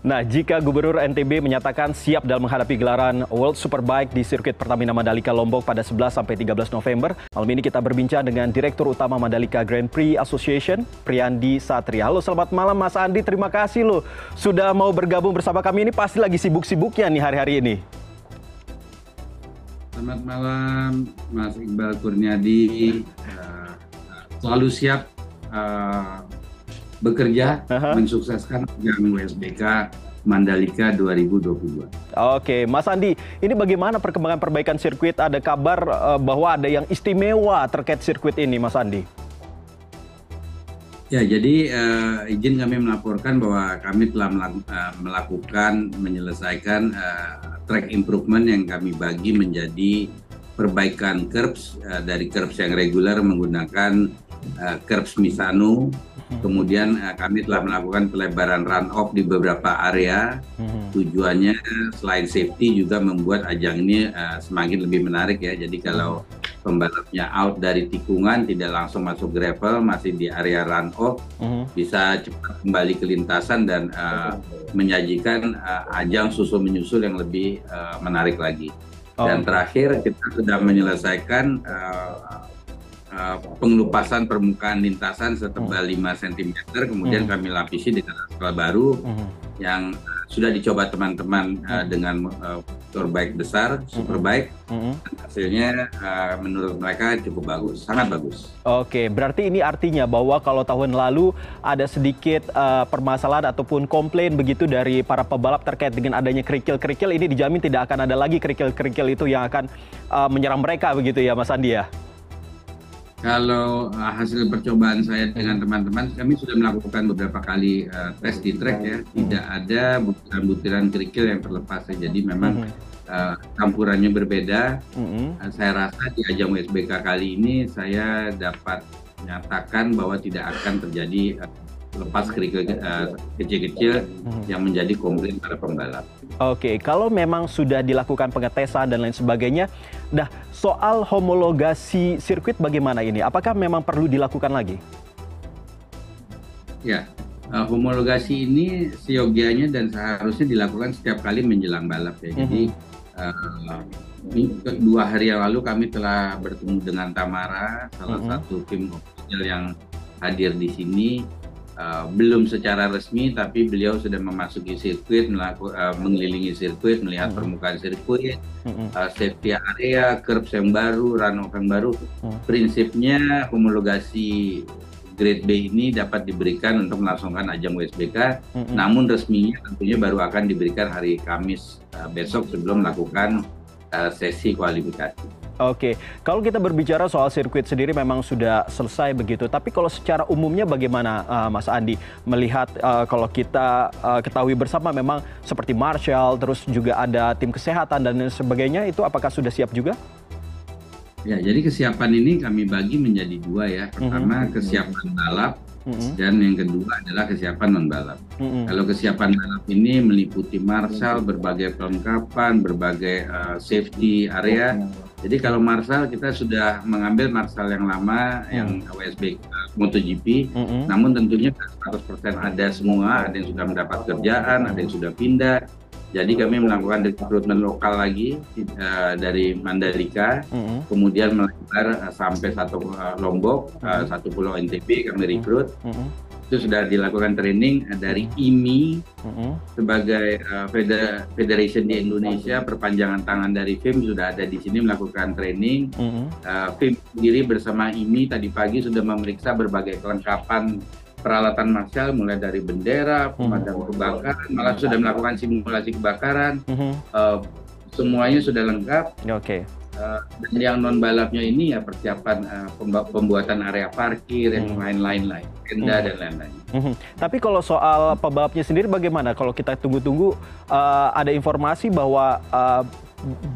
Nah, jika Gubernur NTB menyatakan siap dalam menghadapi gelaran World Superbike di sirkuit Pertamina Mandalika Lombok pada 11 sampai 13 November, malam ini kita berbincang dengan Direktur Utama Mandalika Grand Prix Association, Priyandi Satria. Halo, selamat malam Mas Andi. Terima kasih loh sudah mau bergabung bersama kami. Ini pasti lagi sibuk-sibuknya nih hari-hari ini. Selamat malam, Mas Iqbal Kurniadi. Uh, selalu siap uh, bekerja mensukseskan ajang WSBK Mandalika 2022. Oke, Mas Andi, ini bagaimana perkembangan perbaikan sirkuit? Ada kabar uh, bahwa ada yang istimewa terkait sirkuit ini, Mas Andi? Ya, jadi uh, izin kami melaporkan bahwa kami telah melakukan menyelesaikan uh, track improvement yang kami bagi menjadi perbaikan curbs uh, dari curbs yang reguler menggunakan uh, curbs Misano Kemudian uh, kami telah melakukan pelebaran run off di beberapa area. Hmm. Tujuannya selain safety juga membuat ajang ini uh, semakin lebih menarik ya. Jadi kalau pembalapnya out dari tikungan tidak langsung masuk gravel, masih di area run off, bisa cepat kembali ke lintasan dan uh, menyajikan uh, ajang susul menyusul yang lebih uh, menarik lagi. Oh. Dan terakhir kita sudah menyelesaikan uh, pengelupasan permukaan lintasan setebal hmm. 5 cm kemudian hmm. kami lapisi dengan aspal baru hmm. yang uh, sudah dicoba teman-teman uh, dengan uh, bike besar, superbike. Hasilnya menurut mereka cukup bagus, sangat bagus. Oke, berarti ini artinya bahwa kalau tahun lalu ada sedikit uh, permasalahan ataupun komplain begitu dari para pebalap terkait dengan adanya kerikil-kerikil, ini dijamin tidak akan ada lagi kerikil-kerikil itu yang akan uh, menyerang mereka begitu ya Mas Andi ya? Kalau uh, hasil percobaan saya dengan teman-teman, kami sudah melakukan beberapa kali uh, tes di track ya, tidak ada butiran-butiran kerikil yang terlepas. Ya. Jadi memang uh, campurannya berbeda. Uh, saya rasa di ajang USBK kali ini saya dapat menyatakan bahwa tidak akan terjadi uh, lepas kerikil kecil-kecil uh, yang menjadi komplain para pembalap. Oke, kalau memang sudah dilakukan pengetesan dan lain sebagainya, dah soal homologasi sirkuit bagaimana ini? Apakah memang perlu dilakukan lagi? Ya, uh, homologasi ini seyogianya dan seharusnya dilakukan setiap kali menjelang balap ya. Jadi uh, dua hari yang lalu kami telah bertemu dengan Tamara, salah uh -huh. satu tim official yang hadir di sini uh, belum secara resmi tapi beliau sudah memasuki sirkuit melaku, uh, mengelilingi sirkuit melihat uh-huh. permukaan sirkuit uh, safety area curbs yang baru runoff yang baru uh-huh. prinsipnya homologasi grade B ini dapat diberikan untuk melangsungkan ajang WSBK uh-huh. namun resminya tentunya baru akan diberikan hari Kamis uh, besok sebelum melakukan uh, sesi kualifikasi Oke, kalau kita berbicara soal sirkuit sendiri memang sudah selesai begitu. Tapi kalau secara umumnya bagaimana uh, Mas Andi melihat uh, kalau kita uh, ketahui bersama memang seperti Marshall, terus juga ada tim kesehatan dan sebagainya itu apakah sudah siap juga? Ya, jadi kesiapan ini kami bagi menjadi dua ya. Pertama mm -hmm. kesiapan balap mm -hmm. dan yang kedua adalah kesiapan non balap. Mm -hmm. Kalau kesiapan balap ini meliputi Marshall, berbagai perlengkapan, berbagai uh, safety area. Mm -hmm jadi kalau Marsal kita sudah mengambil Marsal yang lama hmm. yang WSB uh, MotoGP, hmm. namun tentunya 100% ada semua, ada yang sudah mendapat kerjaan, ada yang sudah pindah. Jadi kami melakukan rekrutmen lokal lagi uh, dari Mandalika, hmm. kemudian melebar uh, sampai satu uh, Lombok, uh, satu pulau NTB kami rekrut. Hmm itu sudah dilakukan training dari IMI uh-huh. sebagai uh, federation di Indonesia perpanjangan tangan dari FIM sudah ada di sini melakukan training uh-huh. uh, FIM sendiri bersama IMI tadi pagi sudah memeriksa berbagai kelengkapan peralatan marsial mulai dari bendera pemadam kebakaran malah sudah melakukan simulasi kebakaran uh, semuanya sudah lengkap oke okay Uh, dan yang non balapnya ini ya persiapan uh, pembuatan area parkir yang hmm. lain-lain lain, tenda hmm. dan lain-lain. Hmm. Tapi kalau soal pebalapnya sendiri bagaimana? Kalau kita tunggu-tunggu uh, ada informasi bahwa uh,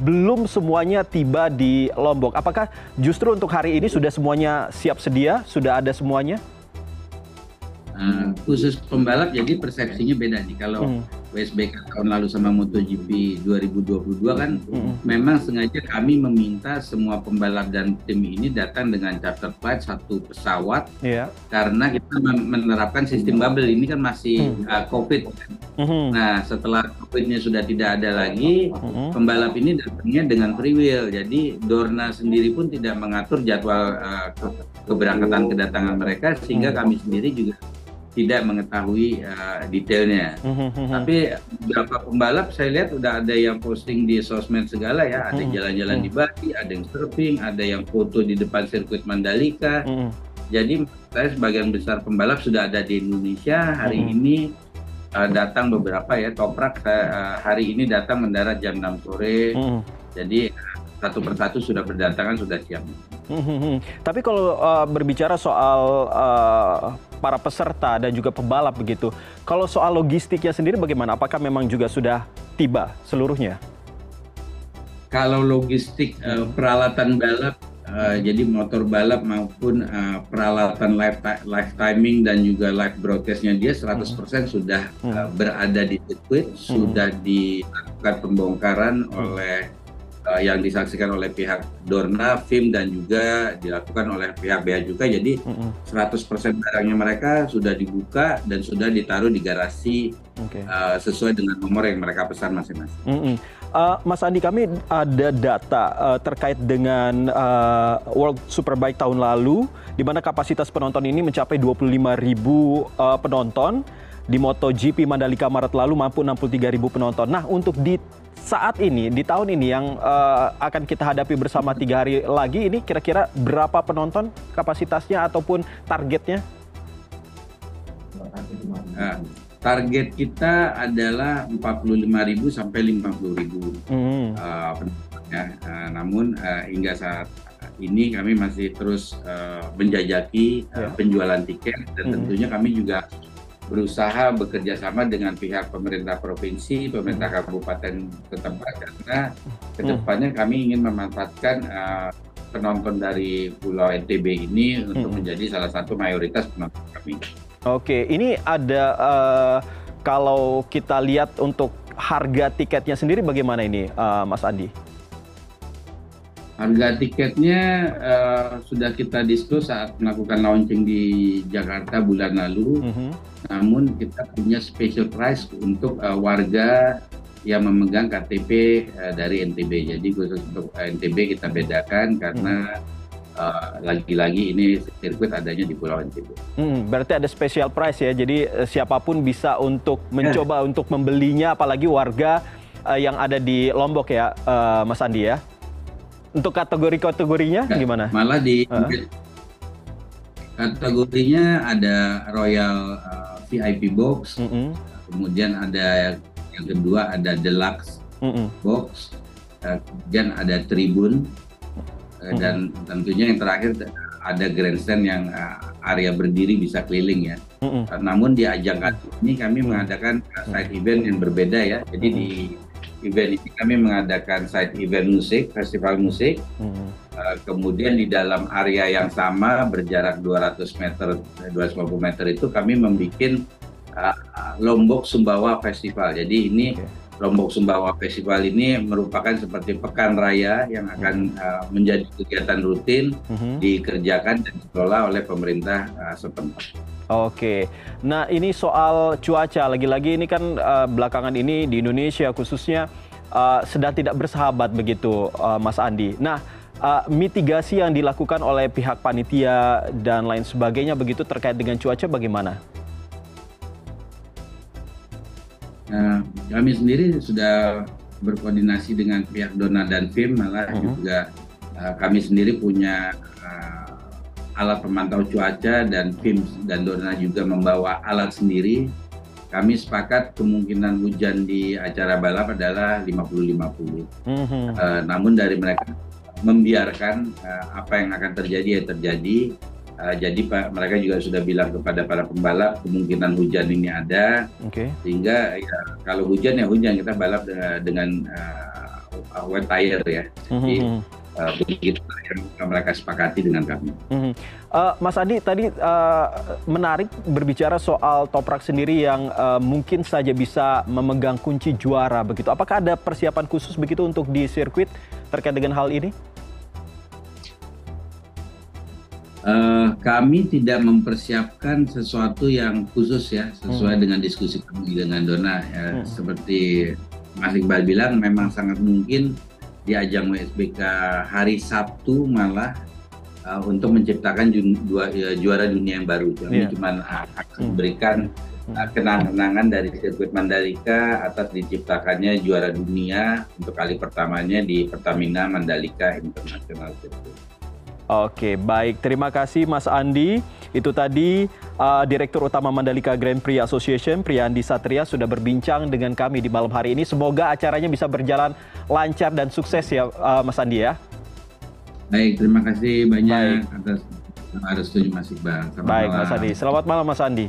belum semuanya tiba di Lombok. Apakah justru untuk hari ini sudah semuanya siap sedia? Sudah ada semuanya? Uh, khusus pembalap jadi persepsinya beda nih. Kalau hmm WSBK tahun lalu sama MotoGP 2022 kan mm-hmm. memang sengaja kami meminta semua pembalap dan tim ini datang dengan charter flight satu pesawat yeah. karena kita menerapkan sistem bubble ini kan masih mm-hmm. uh, COVID. Mm-hmm. Nah setelah COVID-nya sudah tidak ada lagi, mm-hmm. pembalap ini datangnya dengan free will. Jadi Dorna sendiri pun tidak mengatur jadwal uh, keberangkatan kedatangan mereka sehingga mm-hmm. kami sendiri juga tidak mengetahui uh, detailnya. Mm-hmm. Tapi beberapa pembalap saya lihat udah ada yang posting di sosmed segala ya, ada mm-hmm. jalan-jalan mm-hmm. di Bali, ada yang surfing, ada yang foto di depan sirkuit Mandalika. Mm-hmm. Jadi saya sebagian besar pembalap sudah ada di Indonesia hari mm-hmm. ini uh, datang beberapa ya toprak uh, hari ini datang mendarat jam 6 sore. Mm-hmm. Jadi satu persatu sudah berdatangan sudah siap. Hmm, Tapi kalau uh, berbicara soal uh, para peserta dan juga pebalap begitu, kalau soal logistiknya sendiri bagaimana? Apakah memang juga sudah tiba seluruhnya? Kalau logistik uh, peralatan balap, uh, jadi motor balap maupun uh, peralatan live live timing dan juga live broadcastnya dia 100% hmm. sudah uh, berada di sirkuit, hmm. sudah dilakukan pembongkaran hmm. oleh yang disaksikan oleh pihak Dorna, FIM dan juga dilakukan oleh pihak Bea juga. Jadi mm -hmm. 100% barangnya mereka sudah dibuka dan sudah ditaruh di garasi okay. uh, sesuai dengan nomor yang mereka pesan masing-masing. Mm -hmm. uh, Mas Andi, kami ada data uh, terkait dengan uh, World Superbike tahun lalu, di mana kapasitas penonton ini mencapai 25 ribu uh, penonton. Di MotoGP Mandalika Maret lalu mampu 63 ribu penonton. Nah, untuk di saat ini di tahun ini yang uh, akan kita hadapi bersama tiga hari lagi ini kira-kira berapa penonton kapasitasnya ataupun targetnya? Nah, target kita adalah 45.000 sampai 50.000 hmm. uh, ya. Uh, namun uh, hingga saat ini kami masih terus uh, menjajaki uh, penjualan tiket dan hmm. tentunya kami juga berusaha bekerja sama dengan pihak pemerintah provinsi, pemerintah hmm. kabupaten setempat karena ke depannya hmm. kami ingin memanfaatkan uh, penonton dari Pulau NTB ini untuk hmm. menjadi salah satu mayoritas penonton kami. Oke, ini ada uh, kalau kita lihat untuk harga tiketnya sendiri bagaimana ini, uh, Mas Andi? Harga tiketnya uh, sudah kita diskusi saat melakukan launching di Jakarta bulan lalu. Mm -hmm. Namun kita punya special price untuk uh, warga yang memegang KTP uh, eh, dari NTB. Jadi khusus untuk NTB kita bedakan karena lagi-lagi uh, ini sirkuit adanya di Pulau NTB. Hmm, berarti ada special price ya. Jadi uh, siapa pun bisa untuk mencoba yeah. untuk membelinya, apalagi warga uh, yang ada di Lombok ya, uh, Mas Andi ya. Untuk kategori-kategorinya ya, gimana? Malah di uh. kategorinya ada Royal uh, VIP box, mm -hmm. kemudian ada yang kedua ada Deluxe mm -hmm. box, uh, kemudian ada Tribun, uh, mm -hmm. dan tentunya yang terakhir ada grandstand yang uh, area berdiri bisa keliling ya. Mm -hmm. uh, namun di ajang kali ini kami mengadakan uh, side event yang berbeda ya. Jadi mm -hmm. di event ini kami mengadakan side event musik, festival musik. Hmm. Uh, kemudian di dalam area yang sama berjarak 200 meter, 250 meter itu kami membuat uh, Lombok Sumbawa Festival. Jadi ini okay. Lombok Sumbawa Festival ini merupakan seperti pekan raya yang akan uh, menjadi kegiatan rutin hmm. dikerjakan dan dikelola oleh pemerintah uh, setempat. Oke, nah ini soal cuaca lagi-lagi ini kan uh, belakangan ini di Indonesia khususnya uh, sedang tidak bersahabat begitu, uh, Mas Andi. Nah, uh, mitigasi yang dilakukan oleh pihak panitia dan lain sebagainya begitu terkait dengan cuaca bagaimana? Kami sendiri sudah berkoordinasi dengan pihak Dona dan FIM, malah -huh. juga uh, kami sendiri punya uh, alat pemantau cuaca dan tim dan Dona juga membawa alat sendiri. Kami sepakat kemungkinan hujan di acara balap adalah 50-50. Mm-hmm. Uh, namun dari mereka membiarkan uh, apa yang akan terjadi ya terjadi. Uh, jadi Pak mereka juga sudah bilang kepada para pembalap kemungkinan hujan ini ada. Okay. Sehingga ya, kalau hujan ya hujan kita balap dengan, dengan uh, wet tire ya. Jadi mm-hmm uh, begitu yang mereka sepakati dengan kami. Mm-hmm. Uh, Mas Andi tadi uh, menarik berbicara soal Toprak sendiri yang uh, mungkin saja bisa memegang kunci juara begitu. Apakah ada persiapan khusus begitu untuk di sirkuit terkait dengan hal ini? Uh, kami tidak mempersiapkan sesuatu yang khusus ya sesuai hmm. dengan diskusi kami dengan Dona ya hmm. seperti Mas Iqbal bilang memang sangat mungkin di ajang WSBK hari Sabtu malah uh, untuk menciptakan ju dua, ya, juara dunia yang baru. Kami yeah. cuma akan memberikan uh, kenang-kenangan dari sirkuit Mandalika atas diciptakannya juara dunia untuk kali pertamanya di Pertamina Mandalika International Circuit. Oke, baik. Terima kasih Mas Andi. Itu tadi uh, Direktur Utama Mandalika Grand Prix Association, Priyandi Satria, sudah berbincang dengan kami di malam hari ini. Semoga acaranya bisa berjalan lancar dan sukses ya, uh, Mas Andi ya. Baik, terima kasih banyak baik. atas harus setuju Mas Iqbal. Baik, malam. Mas Andi. Selamat malam, Mas Andi.